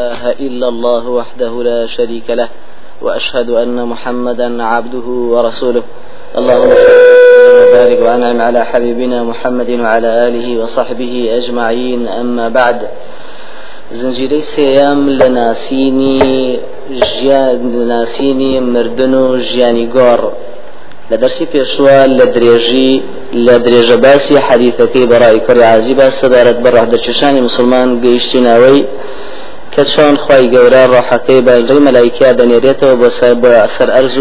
إله إلا الله وحده لا شريك له وأشهد أن محمدا عبده ورسوله. اللهم صل وبارك وأنعم على حبيبنا محمد وعلى آله وصحبه أجمعين. أما بعد زنجيري سيام لناسيني جيان لناسيني مردنو جياني غور لدرسي پێشوە لە درێژی لە درێژە باسی حەدیثەکەی بەڕای کوڕی مسلمان گەیشتینەوەی کە چۆن خی گەورە ڕۆحەکەی بەڵی مەلایکیا دەنێرێتەوە بۆ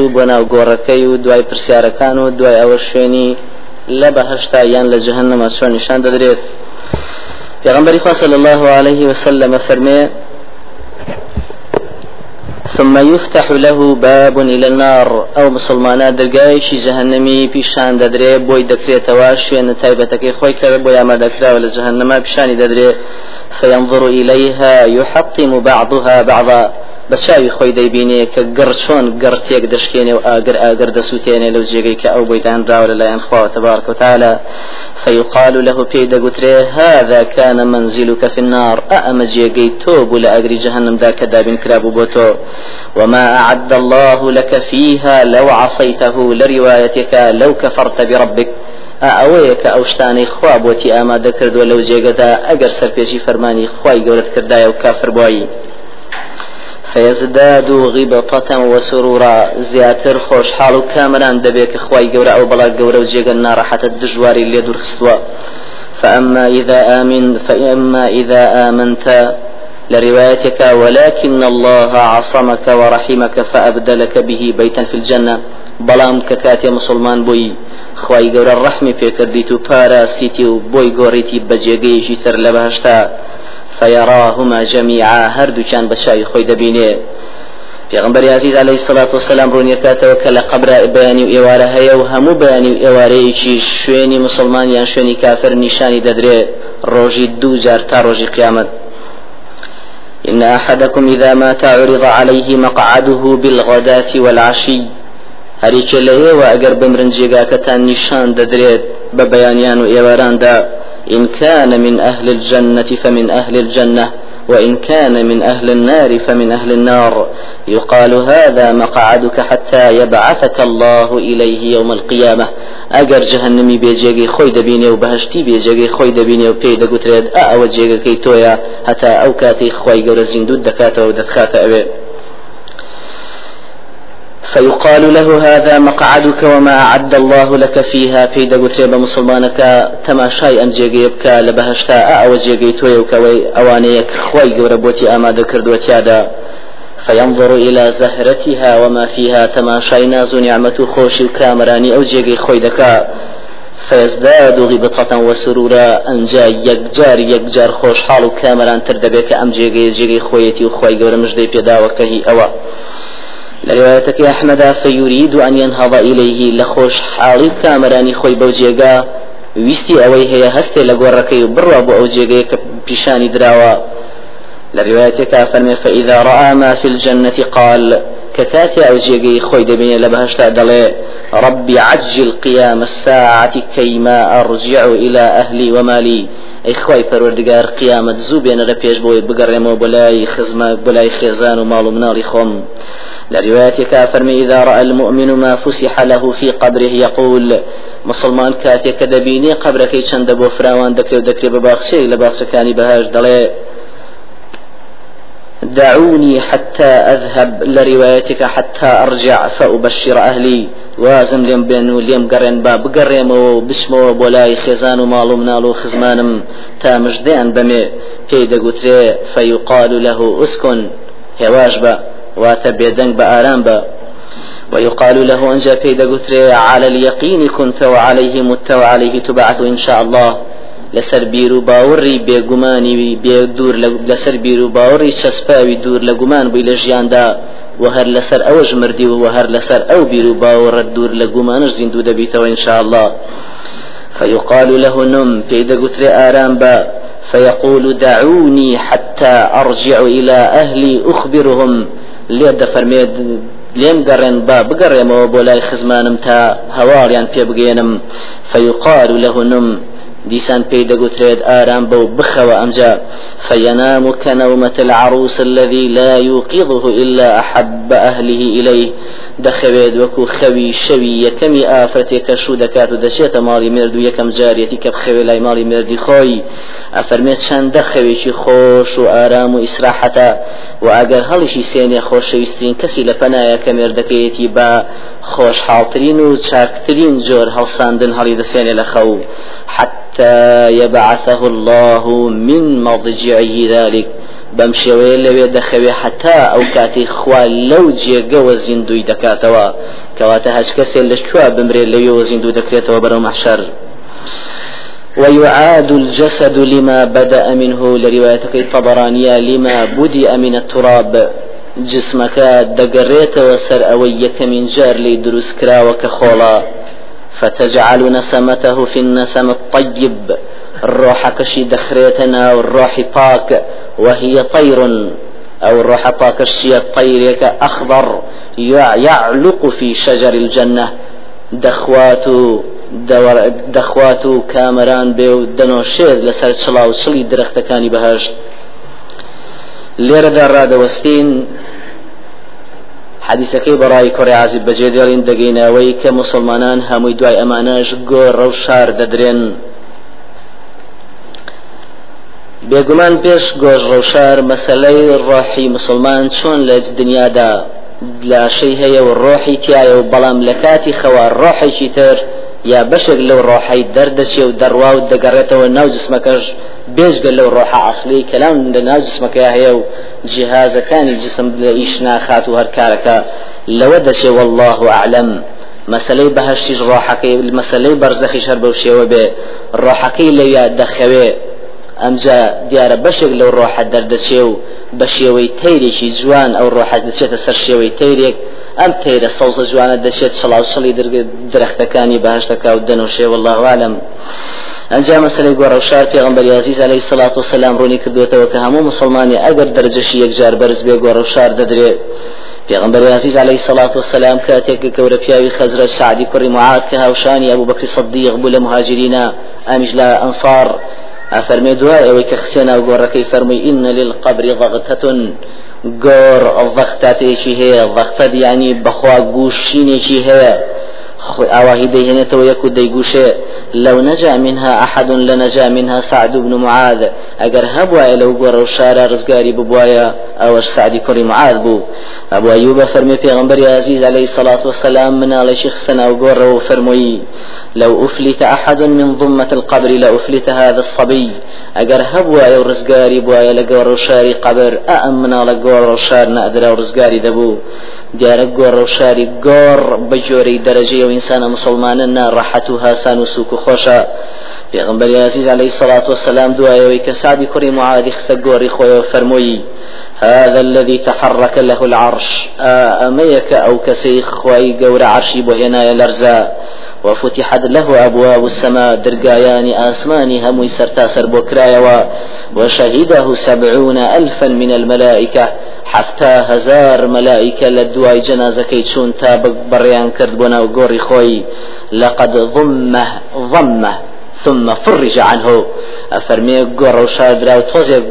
و بۆ ناو گۆڕەکەی و دوای و دوای ئەوە شوێنی لە بەهشتا یان لە جهنمە چۆن نیشان دەدرێت. پێغمبەری خوا صلی الله عليه وسلم فەرمێ ثم يفتح له باب إلى النار. أو مسلمانا درقايشي جهنمي بيشان ددري بوي دكري تواشي أن تايبتك خوي كرب بوي ما دكرا ولا جهنم بيشان ددري فينظر إليها يحطم بعضها بعضا. بەچاوی خۆی دەیبینێ کە گەڕ چۆن گەڕتێک دەشکێنێ و ئاگەر ئاگەر دەسووتێنێ لەو جێگەی کە ئەو بەیدانراوە لەلایەن خوا تبارك وتعالى فيقال له في دقتري هذا كان منزلك في النار. أأما جيجي توب لأجر جهنم ذاك دابن كراب بوتو وما أعد الله لك فيها لو عصيته لروايتك لو كفرت بربك. ئەوەیە کە ئەو شتانەی خوا بۆتی ئامادە کردووە لەو جێگەدا ئەگەر سەرپێشی فەرمانی خی گەورت کردایە و کافر فيزداد غبطة وسرورا زياتر خوش حالو كامران دبيك خواي جورا أو بلا جورا وجيغا النار حتى الدجواري اللي دور خستوا. فأما إذا آمن فأما إذا آمنت لروايتك ولكن الله عصمك ورحمك فأبدلك به بيتا في الجنة. بلام ككاتي مسلمان بوي. خواي جورا الرحمة في كرديتو باراستيتي وبوي جوريتي بجيغيشي سر لبهشتا. فيراهما جميعا. هردو كان بشاي خوي دبيني پیغمبر عزیز علیه الصلاة والسلام رونی کاتەوە کە لە قبرا بەیانی و ئێوارە هەیە و هەموو بەیانی و ئێوارەیەکی شوێنی مسلمانیان شوێنی کافر نیشانی دەدرێت ڕۆژی دوو جار تا ڕۆژی قیامەت. إن أحدكم إذا مات عرض عليه مقعده بالغداة والعشي. هەریکە لەوێوە ئەگەر بمرن جێگاکەتان نیشان دەدرێت بە بەیانیان و ئێواراندا إن كان من أهل الجنة فمن أهل الجنة وإن كان من أهل النار فمن أهل النار. يقال هذا مقعدك حتى يبعثك الله إليه يوم القيامة. أجر جهنمي بيجيغي خوي دبيني وبهشتي بيجيغي خوي دبيني وبيدا قتريد أأو جيغي كيتويا حتى أوكاتي خوي قول زندود دكاتا ودكاتا أبي. فيقال له هذا مقعدك وما أعد الله لك فيها. في دقوتريب مسلمانك تماشاي أم جيجي بكا لبهشتا. أو جيجي تويوك أوانيك خوي قربوتي أما ذكر وتيادا. فينظر إلى زهرتها وما فيها. تماشاي ناز نعمة خوش كامراني أو جيجي خوي دكا فيزداد غبطة وسرورا. أنجا يكجار يكجار خوش حال كامران تردبك أم جيجي جيجي خويتي وخوي قرم مجدي بيدا وكهي أوا. لروايتك أحمد فيريد أن ينهض إليه لخوش حالي كامراني خوي بوجيغا ويستي هي هستي لقوركي بروا بو أوجيغا بشاني دراوا لروايتك فرمي فإذا رأى ما في الجنة قال ككاتي أوجيغي خوي دبين لبهشتا دلي ربي عجل قيام الساعة كيما أرجع إلى أهلي ومالي ئەی خی پەروەردگار قیامەت زوو بێنە لە پێش بۆی بگەڕێمەوە بەلای خزمە بەلای خێزان و خۆم لروايتك فرمي إذا رأى المؤمن ما فسح له في قبره يقول مسلمان كاتيك دبيني قبرك چند بو فراوان دكري ودكري بباخشي لباخشكاني بهاش دلي دعوني حتى أذهب لروايتك حتى أرجع فأبشر أهلي. وازم لێم بێن و لێم گەڕێن با بگەڕێمەوە و بچمەوە بۆ لای خێزان و ماڵ و مناڵ و خزمانم مژدەیان بەمێ پێی دەگوترێ فيقال له اسكن. هێواش بە. واتە بێدەنگ بە ئارام ويقال له ئەنجا پێی دەگوترێ على اليقين كنت وعليه مت وعليه تبعث إن شاء الله. لەسەر بیر و باوەڕی بێگومانی بێ دوور لەسەر بیر و باوەڕی چەسپاوی دوور لە گومان بووی لە ژیاندا و هەر لەسەر ئەوەش مردی و هەر لەسەر ئەو بیر و باوەڕە دوور لە گومانش زیندوو دەبیتەوە إن الله. فيقال له نم پێی دەگوترێ ئارام بە. فيقول دعوني حتى أرجع إلى أهلي أخبرهم. لێ دەفەرمێت لێم گەڕێن با بگەڕێمەوە بۆ لای خزمانم تا هەواڵیان پێ بگەێنم. فيقال له نم. دیسان پێی دەگوترێت ئارام بە و بخەوە ئەمجا فينام كنومة العروس الذي لا يوقظه إلا أحب أهله إليه. دخويد وكو خوي شوي يكمي آفرتي كشو دكاتو دشيت مالي مردو يكم جاريتي كبخوي لاي مالي مردي خوي أفرميت شان دخوي شي خوش وآرام وإسراحة وأجر هلشي سيني خوش شويسترين كسي لفنايا كمردكيتي با خوش حاڵترین و چاکترین جۆر هەڵساندن هەڵی دەسێنێ لە خەو. حتى يبعثه الله من مضجعه ذلك. بەم شێوەیە لەوێ دەخەوێ حتا ئەو کاتی خوا لەو جێگەوە زیندوی دەکاتەوە کەواتە هەچ کەسێ لە شووا بمرێ لەوێەوە زیندوو محشر. ويعاد الجسد لما بدأ منه لروايتك الطبرانية لما بدأ من التراب. جسمك دقريت سر أو يكمن جار لي دروس كراوك خولا. فتجعل نسمته في النسم الطيب. الروح كشي دخريتنا والروح باك وهي طير. أو الروح باك الشي الطير أخضر يعلق في شجر الجنة. دخوات دور دخوات كامران بيو دنو شير لسر چلاو چلی درختكاني بهشت. لێرەدا ڕادەوەستین حەدیسەکەی بەڕای کوڕی عازیب بەجێ دێڵین دەگەینەوەی کە مسلمانان هەمووی دوای ئەمانەش گۆڕە و شار دەدرێن. بێگومان پێش گۆژ ڕەوشار مەسلەی ڕۆحی مسلمان چۆن لە دنیادا؟ لاشەی هەیە و ڕۆحی تایە و بەڵام لە کاتی خەوە ڕۆحێکی تر یا بەشێک لەو ڕۆحی دەردەچێ و دەڕوا و دەگەڕێتەوە ناو جسمەکەش بێژگە لەو ڕۆحە ئەسلی کەلام لە ناو جسمەکە هەیە و جیهازەکانی جسم لە ئیش ناخات و هەر کارەکە لەوە دەچێ والله أعلم. مەسلەی بەهشتیش ڕۆحەکەی مەسلەی بەرزەخیش هەر بەو شێوە بێ ڕۆحەکەی لەویا دەخەوێ ئەمجا دیارە بەشێک لەو ڕۆحە دەردەچێ و بە شێوەی تەیرێکی جوان ئەو ڕۆحە دەچێتە سەر شێوەی تەیرێک ئەم تەیرە سەوزە جوانە دەچێت شڵاو شڵی درەختەکانی بەهشتەکە و دەنوشێ والله عالم مەسلەی گۆڕە و شار پێغمبەر عزیز علیه الصلاة والسلام ڕوونی کردوێتەوە کە هەموو مسلمانی ئەگەر دەرجەشی یەکجار بەرز بێ گۆڕە و شار دەدرێت پێغمبەر عزیز عليه الصلاة والسلام کاتێک گەورە پیاوی خزرج سەعدی کوڕی معاذ کە هاوشانی أبو بكر صديق بوو لە مهاجرین ئەمیش لە ئەنصار. أفرمي دعاء وكخسينا وقوركي فرمي إن للقبر ضغطة گۆڕ ڤەختاتێکی هەیە ڤەختەت ینی بەخوا گوشینێکی هەیە ئاواهی دەیهێنێتەوە یەک و دەیگوشێ لو نجا منها أحد لنجا منها سعد بن معاذ. أجر هبوا لو قر وشارع رزقاري ببوايا أو سعد كري معاذ بو. أبو أيوب فرمي في غنبر عزيز عليه الصلاة والسلام من على شيخ سنة وقر وفرمي لو أفلت أحد من ضمة القبر لأفلت هذا الصبي. أجر هبوا يا رزقاري بوايا لقر وشاري قبر. أأمنا لقر وشار نأدر ورزقاري دبو. دیارە گۆڕ و شاری گۆڕ بە جۆرەی دەرەجەی و ئینسانە مسلمانە ناڕەحەت و هاسان و سوک و خۆشە پێغمبەر عزیز عليه الصلاة والسلام سعدی کوڕی معادی خستە گۆڕی خۆیەوە فەرمووی هذا الذي تحرك له العرش. أميك أو كسي خواي قور عرشي بهنا لرزا وفتحت له أبواب السماء درقايان آسماني هم سرتاسر بكرايا وشهده سبعون ألفا من الملائكة. حتى هزار ملائكة لدواي جنازة كيتشون تابق بريان كردبنا وقوري خوي. لقد ضمه ضمه ثم فرج عنه. أفرمي قور وشادرا وتوزي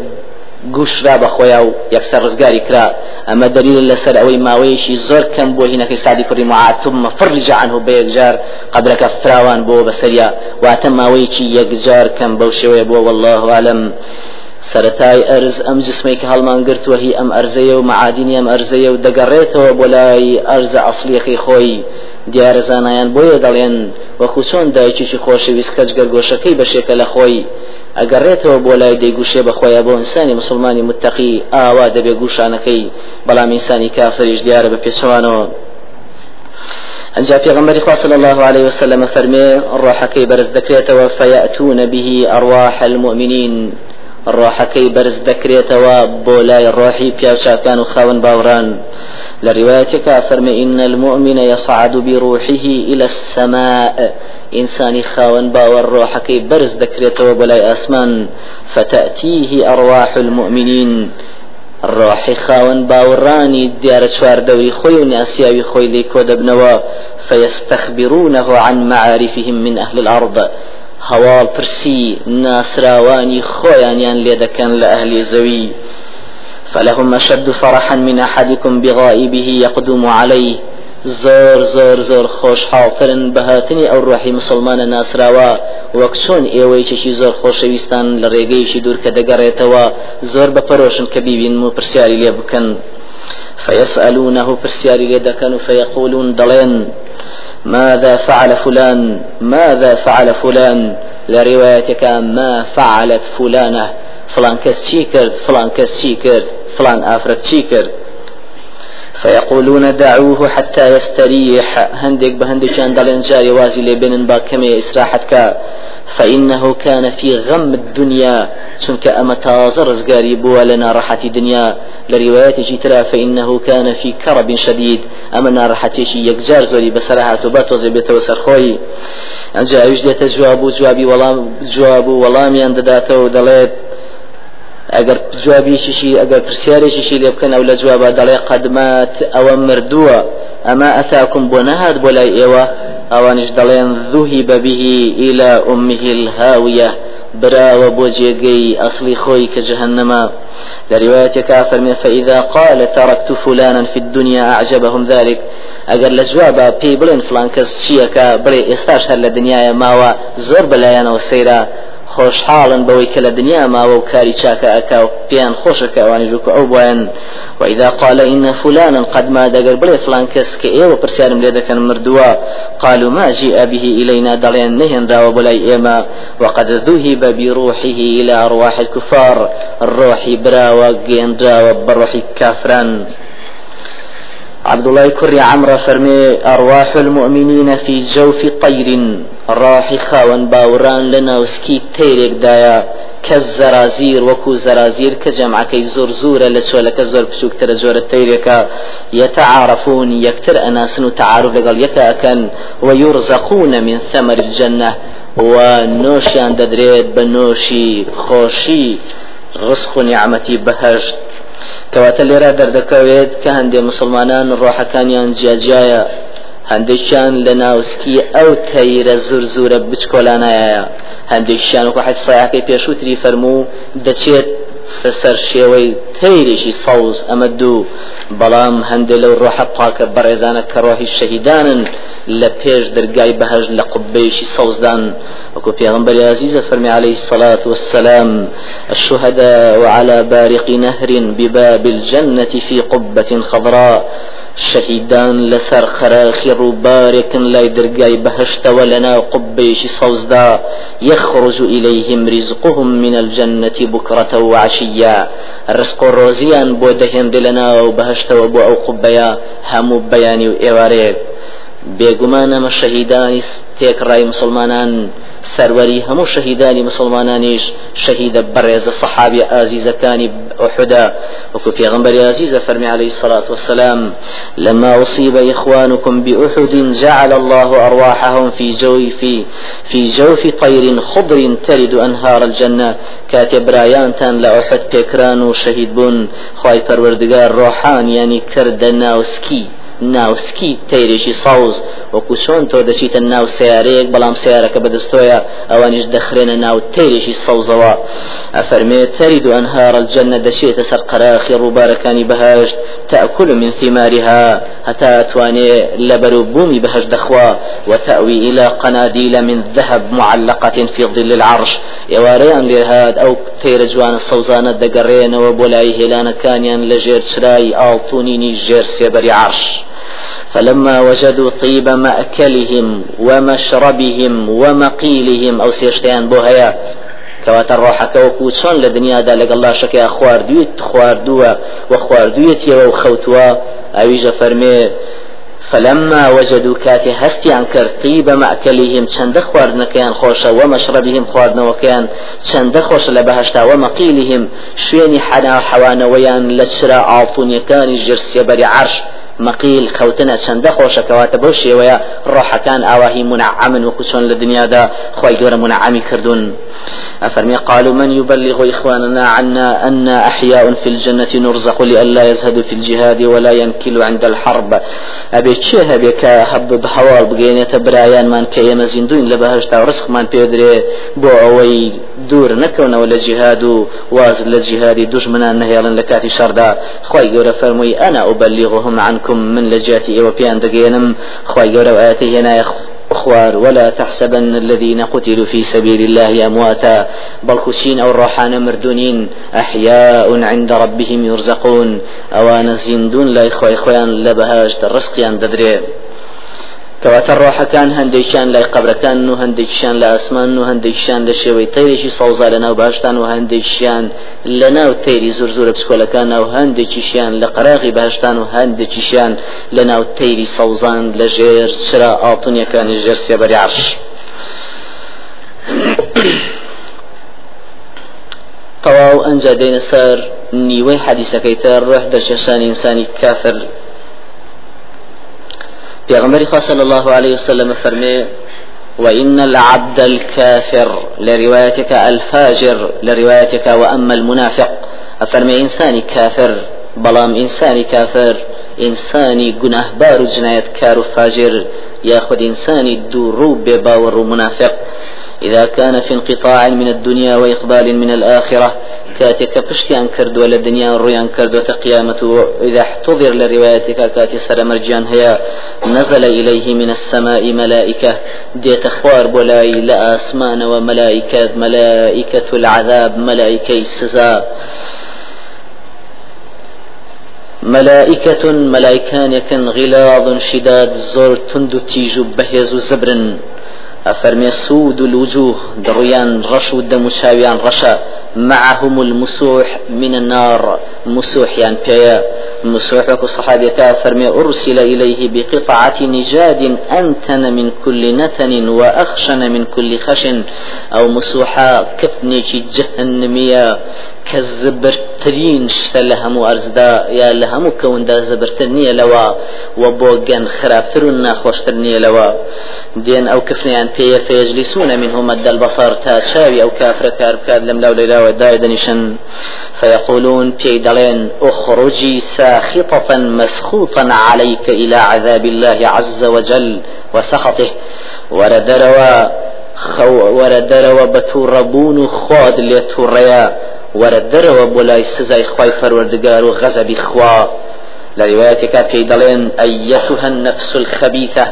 گوشرا بەخۆیا و یەکسەر ڕزگاری کرا. ئەمە دلیل لەسەر ئەوەی ماوەیەشی زۆر کەم بۆ هینەکەی سادی کوڕی معاتم فرج عنه بە یەکجار قبرەکە فراوان بۆ بەسەریا واتە ماوەیەکی یەکجار کەم بەو شێوەیە بۆ والله عالم. سەتای ئەرز ئەم جسمەی کە هەڵمان گرتووە هی ئەم ئەرزەیە و معادینی ئەم ئەرزەیە و دەگەڕێتەوە بۆ لای ئەرزە ئەسلیەکەی خۆی. دیارە زانایان بۆیە دەڵێن وەکو چۆن دایکێکی خۆشەویست کەچ گەرگۆشەکەی بەشێکە لە خۆی؟ ئەگەڕێتەوە بۆ لای دەیگوشێ بەخۆیە بۆ ئینسانی مسلمانی متتەقی ئاوا دەبێ گوشانەکەی بەڵام ئینسانی کافریش دیارە بە پێچەوانەوە ئەنجا پێغمبەری خوا صلی الله عليه وسلم فەرمێ ڕۆحەکەی بەرز دەکرێتەوە فيأتون به أرواح المؤمنين. ڕۆحەکەی بەرز دەکرێتەوە بۆ لای ڕۆحی پیاوچاکان و خاون باوڕان لروايتك فرمي إن المؤمن يصعد بروحه إلى السماء. ئینسانی خاوەن باوەڕ ڕۆحەکەی بەرز دەکرێتە بۆ لای ئاسمان فتأتيه أرواح المؤمنين. ڕۆحی خاوەن باوەڕانی دیارە چوار دەوری خۆی و لی کۆ دەبنەوە فيستخبرونه عن معارفهم من أهل الأرض. هەواڵ پرسی ناسراوانی خۆیانیان لێ دەکەن لە ئەهلی زەوی فلهم أشد فرحا من أحدكم بغائبه يقدم عليه. زۆر زۆر زۆر خۆشحاڵترن بەهاتنی ئەو ڕۆحی مسلمانە ناسراوە. وەک چۆن ئێوەی چەشی زۆر خۆشەویستان لە ڕێگەیشی دوور کە دەگەڕێتەوە زۆر بەپەرۆشن کە بیبین و پرسیاری لێ بکەن. فيسألونه برسياري لدكن فيقولون دلين ماذا فعل فلان؟ ماذا فعل فلان؟ لروايتك ما فعلت فلانة؟ فلان كس فلان كس فلان آفرت شيكر فيقولون دعوه حتى يستريح. هندك بهندك كان دلين جاري وازي لبين باكمي إسراحتك فإنه كان في غم الدنيا چونك أما تازر رزقاري بوا لنا راحة دنيا لرواية جيترا فإنه كان في كرب شديد. أما نارحتي شي يكجار زوري بسرها تبات وزبيت وسرخوي أنجا يجدت جواب جوابي ولام جواب ولام يندداته دليت ئەگەر جوابیشیشی ئەگەر پرسیارێکیشی لێ بکەن ئەو لە جوابە دەڵێ قەدمات ئەوە مردووە. ئەمە ئەتاکم بۆ نەهات بۆ لای ئێوە. ئەوانش دەڵێن ذوهی بەبیهی ئیلا ئومه الهاویە براوە بۆ جێگەی ئەسلی خۆی کە جهنما لروايتك فرمي فإذا قال تركت فلانا في الدنيا أعجبهم ذلك. لە جوابە پێی بڵێن فلان چیەکە بڵێ ئێستاش هەر لە دنیاە ماوە زۆر بەلایەنەوە سەیرا. خۆشحاڵن بەوەی کە لە دنیا ماوە و کاری چاکە ئەکا و پێیان خۆشەکە ئەوانی ژووکە ئەو وإذا قال إن فلانا قد ما دقر بلي فلان كس كإيوة برسيارم لي دكن مردوا قالوا ما جيء به إلينا دلين نهن راو بلاي إيما وقد ذهب بروحه إلى أرواح الكفار. الروح براوة جين راوة بروح كافران عبد الله كري عمرو فرمي أرواح المؤمنين في جوف طير. راحي خاون باوران لنا وسكي تيريك دايا. كالزرازير وكو زرازير كجمع كي زور زورة لشولك زور بشوك ترى جورة يتعارفون يكتر أناسن تعارف لقال يكاكن ويرزقون من ثمر الجنة. ونوشيان ددريد بنوشي خوشي. رزق نعمتي بهجت کەواتە لێرە دەردەکەوێت کە هەندێک مسلمانان ڕۆحەکانیان جیاجایە هەندێکیان لە ناوسکی ئەو تەیرە زور زورە بچکۆلانایە. هەندێکیان وەکو حەج سایەکەی پێشووتری فەرموو دەچێت سەر شێوەی تەیرێکی سەوز ئەمە دوو بەڵام هەندێک لەو ڕۆحە پاکە بەڕێزانە کە ڕۆحی شەهیدانن لە پێش دەرگای بەهەژ لە قوبەیەشی سەوزدان وەکو پێغمبەر عزیزە عليه الصلاة والسلام الشهداء وعلى بارق نهر بباب الجنة في قبة خضراء. شەهیدان لەسەر خەراخی ڕووبارێکن لای دەرگای بەهشتەوە لەناو قبێشی سەوزدا يخرج إليهم رزقهم من الجنة بكرة وعشيا رزق ڕۆزیان بۆ دەهێندە لەناو بەهشتەوە بۆ ئەو قوبەیە هەموو بەیانی و ئێوارەیەک بێگومانەمە شەهیدانی تێکڕای مسلمانان سەروەری هەموو شەهیدانی مسلمانانیش شەهیدە بەڕێزە ئازیزەکانی أحدا وكو پیغمبر عزيز فرمي عليه الصلاة والسلام لما أصيب إخوانكم بأحد جعل الله أرواحهم في جوف في جوف طير خضر ترد أنهار الجنة. کاتێ براکانتان لە أحد پێکران و شەهید بوون خوای پەروەردگار ڕۆحیانی کردە ناو سکی ناوسکی تەیرێکی ساوز وەکو چۆن تۆ دەچیتە ناو سیارەیەک بەڵام سیارەکە بەدەستۆیە ئەوانیش دەخرێنە ناو تەیرێکی سەوزەوە ئەفەرمێ ترد أنهار الجنة دەچێتە سەر قەراخی ڕووبارەکانی بەهشت تأكل من ثمارها أتواني لبرو بومي بهش دخوا وتأوي إلى قناديل من ذهب معلقة في ظل العرش. يواريان لهاد أو تير جوان الصوزانة دقرين وبولاي هلان كانيان لجير شراي آلطونيني جير سيبري عرش. فلما وجدوا طيب مأكلهم ومشربهم ومقيلهم أو سيشتيان بوهيا کەواتە ڕۆحەکەوەکو چۆن لە دنیادا لەگەڵ لاشەکەی خواردویت خواردووە و خواردویەتیەوە و خەوتووە ئەویژە فەرمێ فلما وجدوا كاتي هستيان كر طيب مأكلهم چند خواردنكيان خوشا ومشربهم خواردنوكيان چند خوش لبهشتا ومقيلهم شويني حنا حوانا ويان لشرا عاطون يكان جرسي بري عرش. مەقیل خەوتنە چەندە خۆشەکەواتە بەو شێوەیە ڕۆحەکان ئاواهی منعمن وەکو چۆن لە دنیادا خی گەورە منعامی کردوون. أفرمي؟ قالوا من يبلغ إخواننا عنا أن أحياء في الجنة نرزق لئلا يزهدوا في الجهاد ولا ينكل عند الحرب. أبي چه بك هب بحوال بقينة برايان من كي يمزندون لبهشتا ورزق من بيدري بو أوي دور نكون ولا جهاد واز للجهاد دجمنا نهيالا لكاتي شردا خواي قورا فرمي أنا أبلغهم عنكم من لجاتي وبيان دقينم خواي قورا وآتي هنا خوار ولا تحسبن الذين قتلوا في سبيل الله أمواتا بل خشين أو الروحان مردونين أحياء عند ربهم يرزقون. أوان زندون لا إخوة إخوان لبهاج الرزق ددري کەواتە ڕۆحەکان هەندێکیان لای قبرەکان و هەندێکیان لە ئاسمان و هەندێکیان لە شێوەی تەیرێکی سەوزا لە ناو باشتان و هەندێکیان لە ناو تەیری زۆر زۆرە پسکۆلەکان و هەندێکیشیان لە قەراغی باشتان و هەندێکیشیان لە ناو تەیری سەوزان لە ژێر سرا ئاڵتونیەکانی ژێر عرش. تەواو ئەنج دێنە سەر نیوەی حەدیسەکەی تر ڕێح دەرچێشانی ئینسانی کافر پیغمبر صلى الله عليه وسلم فرمي وإن العبد الكافر لروايتك الفاجر لروايتك وأما المنافق. أفرمي إنساني كافر بلام إنساني كافر إنساني جناه بار جناية كار فاجر ياخذ إنساني دروب باور منافق. إذا كان في انقطاع من الدنيا وإقبال من الآخرة كاتك پشتیان کردو لە دنیا ڕویان کردوتە إذا احتضر لروايتك كاتي سر مرجان هيا نزل إليه من السماء ملائكة. ديت خوار بولاي لآسمان وملائكة ملائكة العذاب ملائكة السزا ملائكة ملائكان يكن غلاظ شداد زور تند تيجو بهيز زبرن أفرمي سود الوجوه درويان رشو دم شاويان رشا معهم المسوح من النار. مسوح يعني بيا. مسوحك صحابي فرمي أرسل إليه بقطعة نجاد أنتن من كل نتن وأخشن من كل خشن. أو مسوحة كفنيك جهنمية كزبرترين شتا لهمو أرزدا يا لهمو كون دا زبرترنية لوا وبوغن خرابترون ناخوشترنية لوا. دين أو كفنيان بيا فيجلسون منهم مد البصر تا شاوي أو كافر كاربكاد لم لو ليلا ودايدنشن فيقولون بي دلين اخرجي ساخطة مسخوطا عليك إلى عذاب الله عز وجل وسخطه. وردروا خو وردروا بتوربون خود لتوريا وردروا بولاي سزاي خواي فروردگار وغزب خوا. لروايتك في دلين أيتها النفس الخبيثة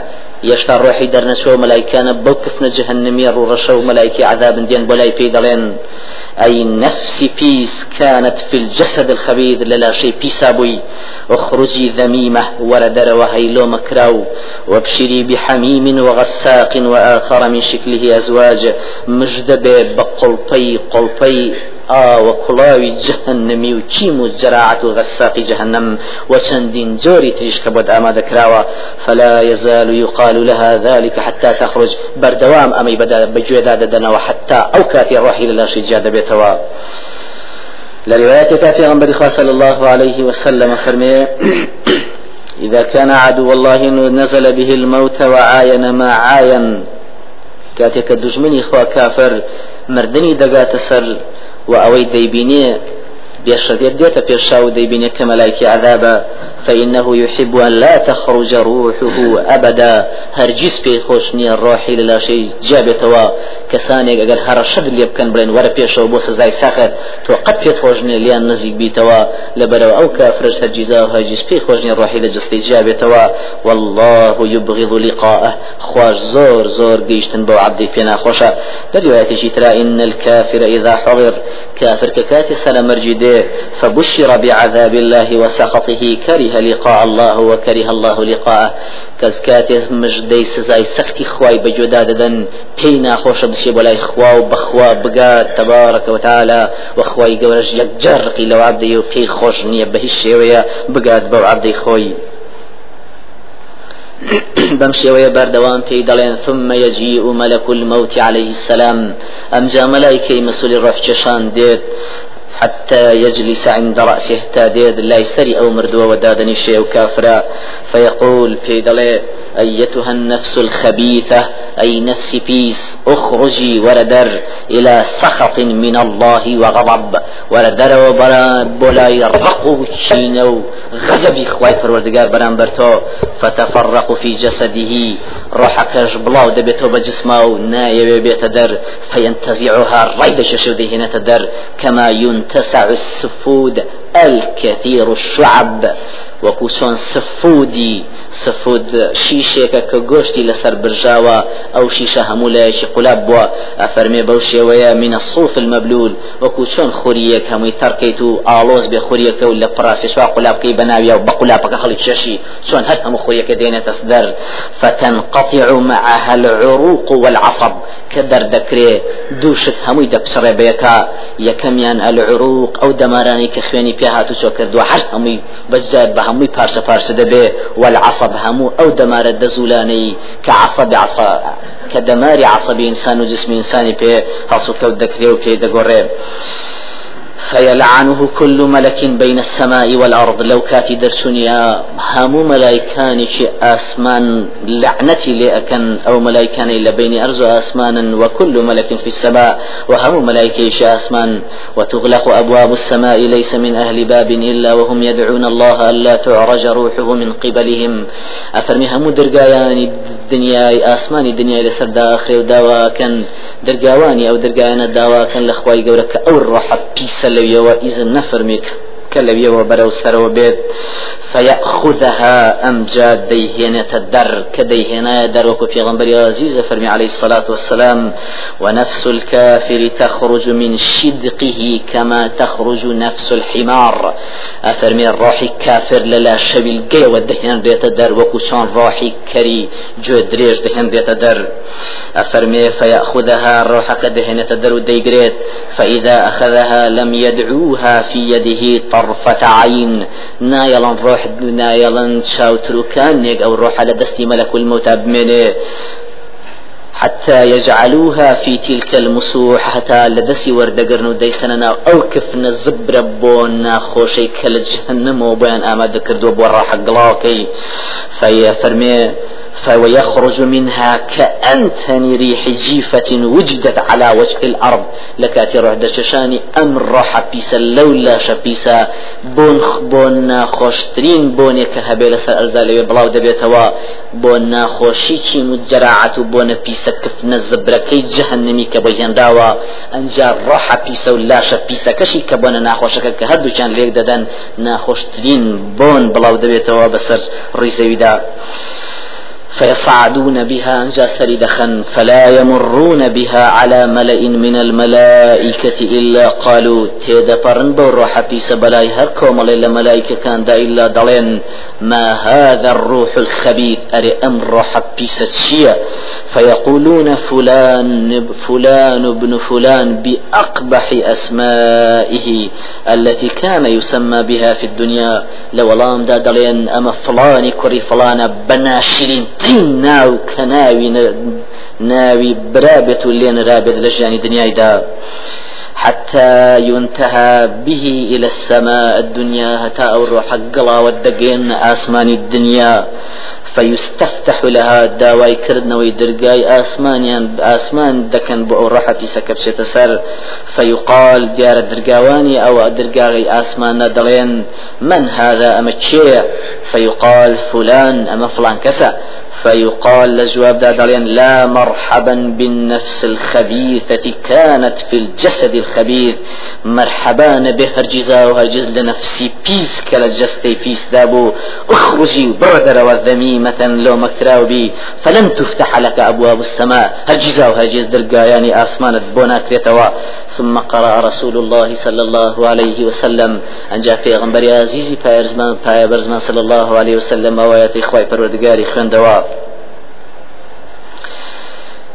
يشتا روحي درنسو ملايكان بوكفنا جهنمية رشو ملايكي عذاب دين بولاي في دلين أي نفس بيس كانت في الجسد الخبيث للا شيء بيسابوي اخرجي ذميمة وردر وهيلو مكراو. وابشري بحميم وغساق وآخر من شكله أزواج. مجدب بقلطي قلطي. آ وكلاوي جهنمي وكيم الجراعة غساق جهنم وشندين جوري تريش كبد آماد كراوة فلا يزال يقال لها ذلك حتى تخرج. بردوام أمي بدا بجودا ددنا وحتى أو كاتي روحي لله شجاد بيتوا لروايتك في غنبر صلى الله عليه وسلم فرمي إذا كان عدو الله نزل به الموت وعاين ما عاين كاتك الدجمني خوا كافر مردني دقات سر و ئەوەی دەیبینێ بێشەدێت دێتە پێشاو دەیبینێت کە مەلایکی عذابە فإنه يحب أن لا تخرج روحه أبدا. هرجس بي خوشني الروحي للا شيء جابتوا. كسانيك أجر هرشد اللي بكن بلين ورا بيشو بوس زي ساخت. تو قد بيت خوشني ليان نزيق بيتوا لبرو أو كافرج هرجزا هرجس بي خوشني الروحي لجستي جابتوا. والله يبغض لقاءه. خواش زور زور قيشتن بو عبدي فينا خوشا لرواية شترا إن الكافر إذا حضر. كافر ككاتي سلام فبشر بعذاب الله وسخطه كره لقاء الله وكره الله لقاءه. كزكات مجدي سزاي سختي خواي بجودا ددن بينا خوش بشي بلاي خوا وبخوا بقا تبارك وتعالى. وخواي قورج يجر لو عبدي وبي خوش نية بهش بقات بو عبدي خوي بەم شێوەیە بەردەوام پێی دەڵێن ثم يجيء ملك الموت عليه السلام. ئەمجا مەلایکەی مەسولی ڕەفچەشان دێت حتى يجلس عند رأسه تاديد لا يسري أو مردوى ودادني شيء كافرا. فيقول في أيتها النفس الخبيثة؟ أي نفس بيس أخرجي وردر إلى سخط من الله وغضب. وردر وبرا بولا يرقو شينو غزبي خواي فروردقار بران برتو فتفرق في جسده. روحك بلاو دبيتو بجسمه نايا بيت در. فينتزعها رايد ششودي هنا تدر كما ينتسع السفود الكثير الشعب. وكوشون سفودي سفود شيشێکە کە گۆشتی لەسەر برژاوە ئەو شیشە هەموو لایەکی قولاب بووە. ئەفەرمێ بەو شێوەیە منە الصوف المەبلول. وەکو چۆن خوریەک هەمووی تەرکەیت و ئالۆز بێ خوریەکە و لە پڕاستیشوا قولابکەی بەناویە و بە قولابەکە هەڵی چێشی. چۆن هەر هەموو خوریەکە دێنێتە سدەر. فتنقطع معها العروق والعصب. کە دەردەکرێ دووشت هەمووی دەپسڕێ بەیەکە یەکەمیان العروق ئەو دەمارانی کە خوێنی پێ هاتوچۆ کردووە. هەر هەمووی بەجار بە هەمووی پارچە پارچە دەبێ. والعصب هەموو ئەو دەمارە دەزولانەی کە عصب عصا کە دەماری عصبی ئینسان و جسمی ئینسانی پێ هەڵسوکەوت دەکرێ و فيلعنه كل ملك بين السماء والأرض. لو كاتي درسونيا هامو ملايكان أسمان لعنتي لأكن أو ملايكان إلا بين أرز أسمانا وكل ملك في السماء وهامو ملايكي أسمان. وتغلق أبواب السماء ليس من أهل باب إلا وهم يدعون الله ألا تعرج روحه من قبلهم. أفرمي همو درقايان الدنيا أسمان الدنيا لسر داخل وداواكن درقاواني أو درقايان الداواكن لخواي قولك أو الروح بيسل لەویەوە ئیزن نەفرمیک کە لەویەوە بەرەو سەرەوە بێت فيأخذها أمجاد ديهنة الدر كديهنا در وكو في غنبر عزيز فرمي عليه الصلاة والسلام ونفس الكافر تخرج من شدقه كما تخرج نفس الحمار. أفرمي الروحي كافر للا شبيل قي ودهن ريت در وكو شان روحي كري جو دريج دهن ريت در. أفرمي فيأخذها الروح كدهنة در وديقريت فإذا أخذها لم يدعوها في يده طرفة عين نايلان روح نايلان شاوتروكان نيك أو روح على دستي ملك الموت بمنه. حتى يجعلوها في تلك المسوح حتى لدسي وردقرن وديخننا أو كفنا زبر بونا خوشي كل جهنم وبين آماد كردو بورا حق لاكي. في فرمي فيخرج منها كأنتن ريح جيفة وجدت على وجه الأرض. لكاتي روح دششاني أم روح بيسا لولا شبيسا بون بون خوشترين بون كهبيل سر أرزالي بلاو دبيتوا بون خوشيكي مجراعة بون بيسا كفن الزبركي جهنمي كبيان داوا أنجا روح بيسا ولا شبيسا كشي كبون ناخوشك كهدو كان ليك ددن ناخوشترين بون بلاو دبيتوا بسر ريزويدا فيصعدون بها أنجا سردخا فلا يمرون بها على ملأ من الملائكة إلا قالوا تيدا برن بروح بيس بلاي هركو ملأ ملائكة كان دا إلا دلين ما هذا الروح الخبيث؟ أري أم روح بيس الشيا فيقولون فلان فلان ابن فلان بأقبح أسمائه التي كان يسمى بها في الدنيا. لو لام دا دلين أما فلان كري فلان بناشرين ناو كناوي ناوي برابط لين رابط لجاني دنياي دا حتى ينتهى به إلى السماء الدنيا هتا أو روح قلا والدقين آسمان الدنيا. فيستفتح لها داواي كردنا ويدرقاي آسمانيان آسمان دكن بو روحة في سكب سر فيقال ديار الدرقاواني أو درقاغي آسمان دلين من هذا أما فيقال فلان أما فلان كسا فيقال لجواب دادالين لا مرحبا بالنفس الخبيثة كانت في الجسد الخبيث. مرحبا به هرجزا وهرجز لنفسي. بيس كلا جستي بيس دابو. اخرجي بردر وذميمة لو مكتراو بي فلن تفتح لك أبواب السماء. هرجزا وهرجز درقاياني آسمان بونا كريتوا ثم قرأ رسول الله صلى الله عليه وسلم. أن جاء في غنبري عزيزي بايرزمان صلى الله عليه وسلم وآيات إخوة پروردگاري خوندوا.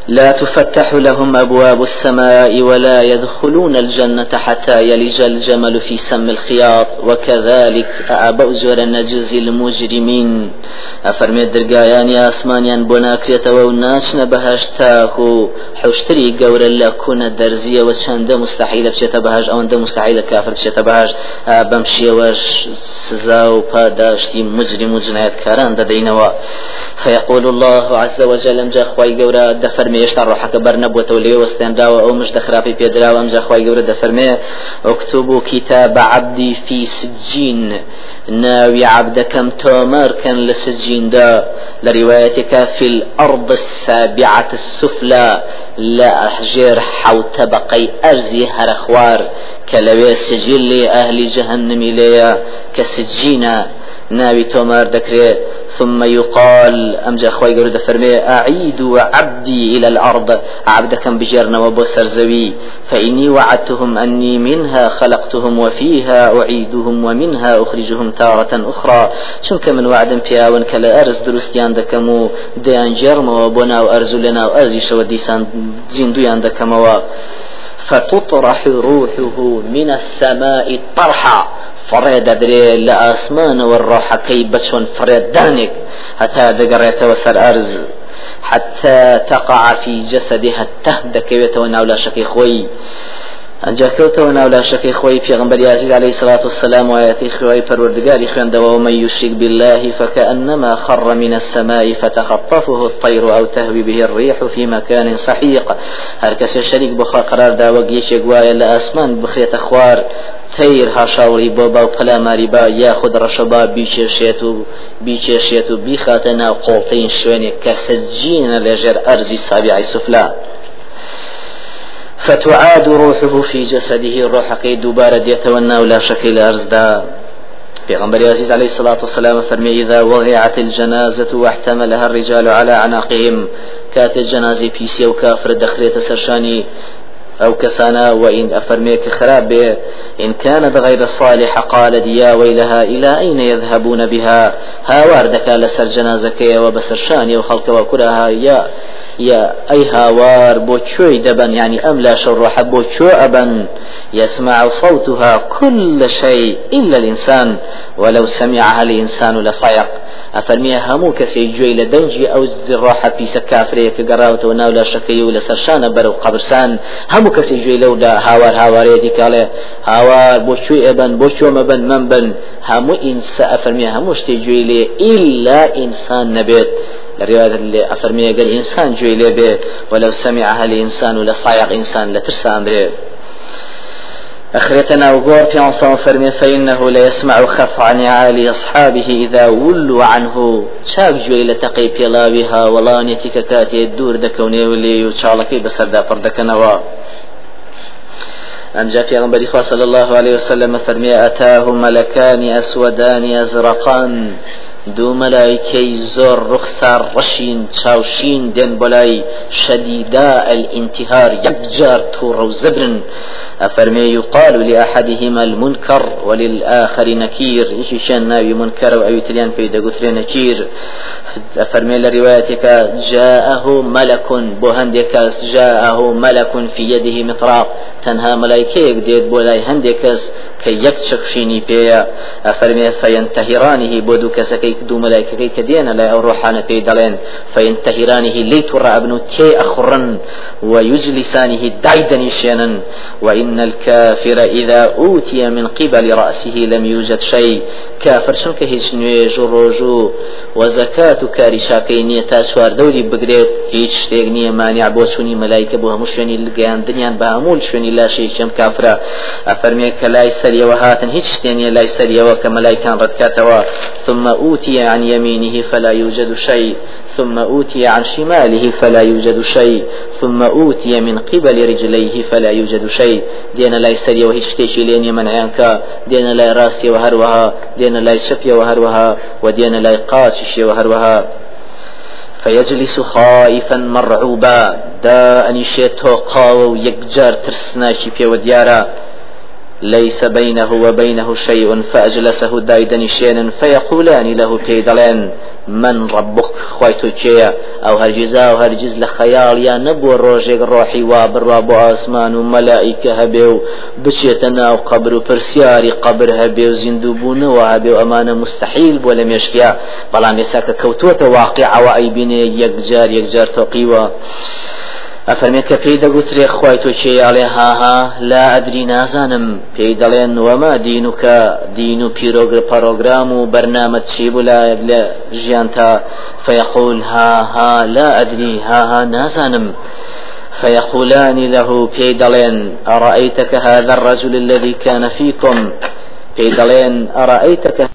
لا تفتح لهم أبواب السماء ولا يدخلون الجنة حتى يلج الجمل في سم الخياط. وكذلك أبوزر نجزي المجرمين. أفرمي الدرقايان يا أسمانيان بناكرية وناشنا بهشتاكو حشتري قورا لكونا درزية وشاند مستحيل بشتا بهاج أو مستحيل كافر بشتا بهاج بمشي وش سزاو باداشتي مجرم وجنايت كاران ددينوا فيقول الله عز وجل أمجا خواي قورا دفرمي فەرمی هێشتا ڕۆحەکە بەر نەبووەوە لێ وەستێنراوە ئەو مش دەخراپی پێدراوە ئەمجا خی گەورە دەفەرمێ ئۆکتوب و کتاب عبدی في سجین. ناوی عبدەکەم تۆمەرکەن لە سجیندا. لە ڕواەتێکە في الأرض السابعة السفلى لا أحجر حو طبقي أرزي هرخوار كلوي سجل لي أهل جهنم ليا كسجينا ناوي تومار دكري ثم يقال أمجا خوي قرد فرمي أعيد عبدي إلى الأرض عبدكم بجرنا وبصر زوي فإني وعدتهم أني منها خلقتهم وفيها أعيدهم ومنها أخرجهم تارة أخرى. شنك من وعد فيها وانك لا أرز درستيان دكمو ديان جرم وبنا وأرزلنا وأرزي شو ديسان زندويان دكمو فتطرح روحه من السماء طرحا. فڕێ دەدرێ لە ئاسمانەوە ڕۆحەکەی بەچۆن فرێدانێک هەتا دەگەڕێتەوە سەر ئەرز حتى تقع في جسدها التهدك دەکەوێتەوە ناولاشەکەی خۆی ئەنجا کەوتەوە ناو لاشەکەی خۆی پێغمبەر یازید عليه الصلاة والسلام وآياتي خوای پەروەردگاری خوێندەوە ومن يشرك بالله فكأنما خر من السماء فتخطفه الطير أو تهوي به الريح في مكان سحيق هر کەسێ شەریک بخوا قرار داوە گەیشێک وایە لە ئاسمان بخرێتە خوار تەیر هاشاوری بۆ باو پەلاماری با یاخود ڕەشەبا بیچێشێت و بیچێشێت و بیخاتە ناو قۆڵتەین شوێنێک کە سەجینە سوفلا فتعاد روحه في جسده الروح كي دوبارة ديتونا ولا شكل أرزدا. پیغمبر عزيز عليه الصلاة والسلام فرمي إذا وضعت الجنازة واحتملها الرجال على عناقهم كات الجنازة بيسي وكافر دخلت سرشاني أو كسانا وإن أفرميك خراب به إن كانت غير صالحة قالت يا ويلها إلى أين يذهبون بها؟ ها واردك لسر جنازك وبسر شاني وخلق وكلها يا يا أي هاوار بو شوي دبن يعني أم لا شروح بو شو أبن يسمع صوتها كل شيء إلا الإنسان ولو سمعها الإنسان لصيق أفرمي همو كسي جوي لدنجي أو زراحة في سكافري كقراوة وناولا شكي ولا سرشان برو قبرسان. همو كسي جوي لو دا هاوار هاواري دي كالي هاوار بو شو أبن بو شو مبن منبن همو إنسان أفرمي همو شتي جوي إلا إنسان نبيت. لرواية اللي أفرمي قال إنسان جوي لي ولو سمعها الإنسان لصايق إنسان لترسى أمره. أخرتنا وقور في عصام فرمي فإنه ليسمع خفع نعال أصحابه إذا ولوا عنه. شاك جوي لتقي بيلاوها ولا نتيك كاتي الدور دكوني ولي وشالكي بسر دا فردكنا أم جاء في غنبري صلى الله عليه وسلم فرمي أتاه ملكان أسودان أزرقان. دوو مەلایکەی زۆر ڕوخسار ڕەشین چاوشین دێن بەلای شەدیدا الانتهار یەکجار تووڕە و زبرن يقال لأحدهما المنكر وللآخر نكير إيش شان ناوي منكر أو يتليان في دقوتري نكير أفرمي لروايتك جاءه ملك بوهندك جاءه ملك في يده مطراق. تنها ملائكة ديت بولاي هندكس كي يكشك شيني بيا. أفرمي فينتهرانه بودو كسكي دو ملائكة كدينا لا روحانا في دلين. فينتهرانه ليت ابن تي أخرن ويجلسانه دايدا شينا وإن الكافر إذا أوتي من قبل رأسه لم يوجد شيء. كافر شنك هيش نويج روجو. وزكاة كاري شاكينية تاسوار دوري بقريت. هيش شتيغنية مانع بوشوني ملائكة بوها مشوني لقيان دنيان بامول شوني لا شيء شم كافرة. أفرمي كلاي سريا وهاتن هيش شتيني لاي سريا وكملائكان ردكاتوا ثم أوتي عن يمينه فلا يوجد شيء. ثم أوتي عن شماله فلا يوجد شيء. ثم أوتي من قبل رجليه فلا يوجد شيء. دين لا يسري وهي شتيشي لين يمن عينك دين لا راسي وهروها. دين لا شفي وهروها. ودين لا قاسش وهروها. فيجلس خائفا مرعوبا. دا أني شيتو قاو يكجار ترسناشي في وديارا ليس بينه وبينه شيء فأجلسه دايدن شين فيقولان له كيدلين من ربك؟ خويتو كيا أو هرجزا أو هرجز لخيال يا نبو روجيك روحي وابر وابو آسمان وملائكة هبيو بشيتنا وقبر برسياري قبر هبيو زندوبون وهبيو أمانة مستحيل ولم يشكيا بلان يساك كوتوة واقع وأيبيني يكجار يكجار توقيوا ئەفەرمێت کە پێی دەگوترێ خی تۆ چێیاڵێ هاها لا ئەدری نازانم. پێی دەڵێن وەما دین و کە دین و پیرۆگر پەرۆگرام و بەرنامە چی بوو لە ژیان تا فيقول هاها لا أدري هاها نازانم. فيقولان له بيدلين أرأيتك هذا الرجل الذي كان فيكم. بيدلين أرأيتك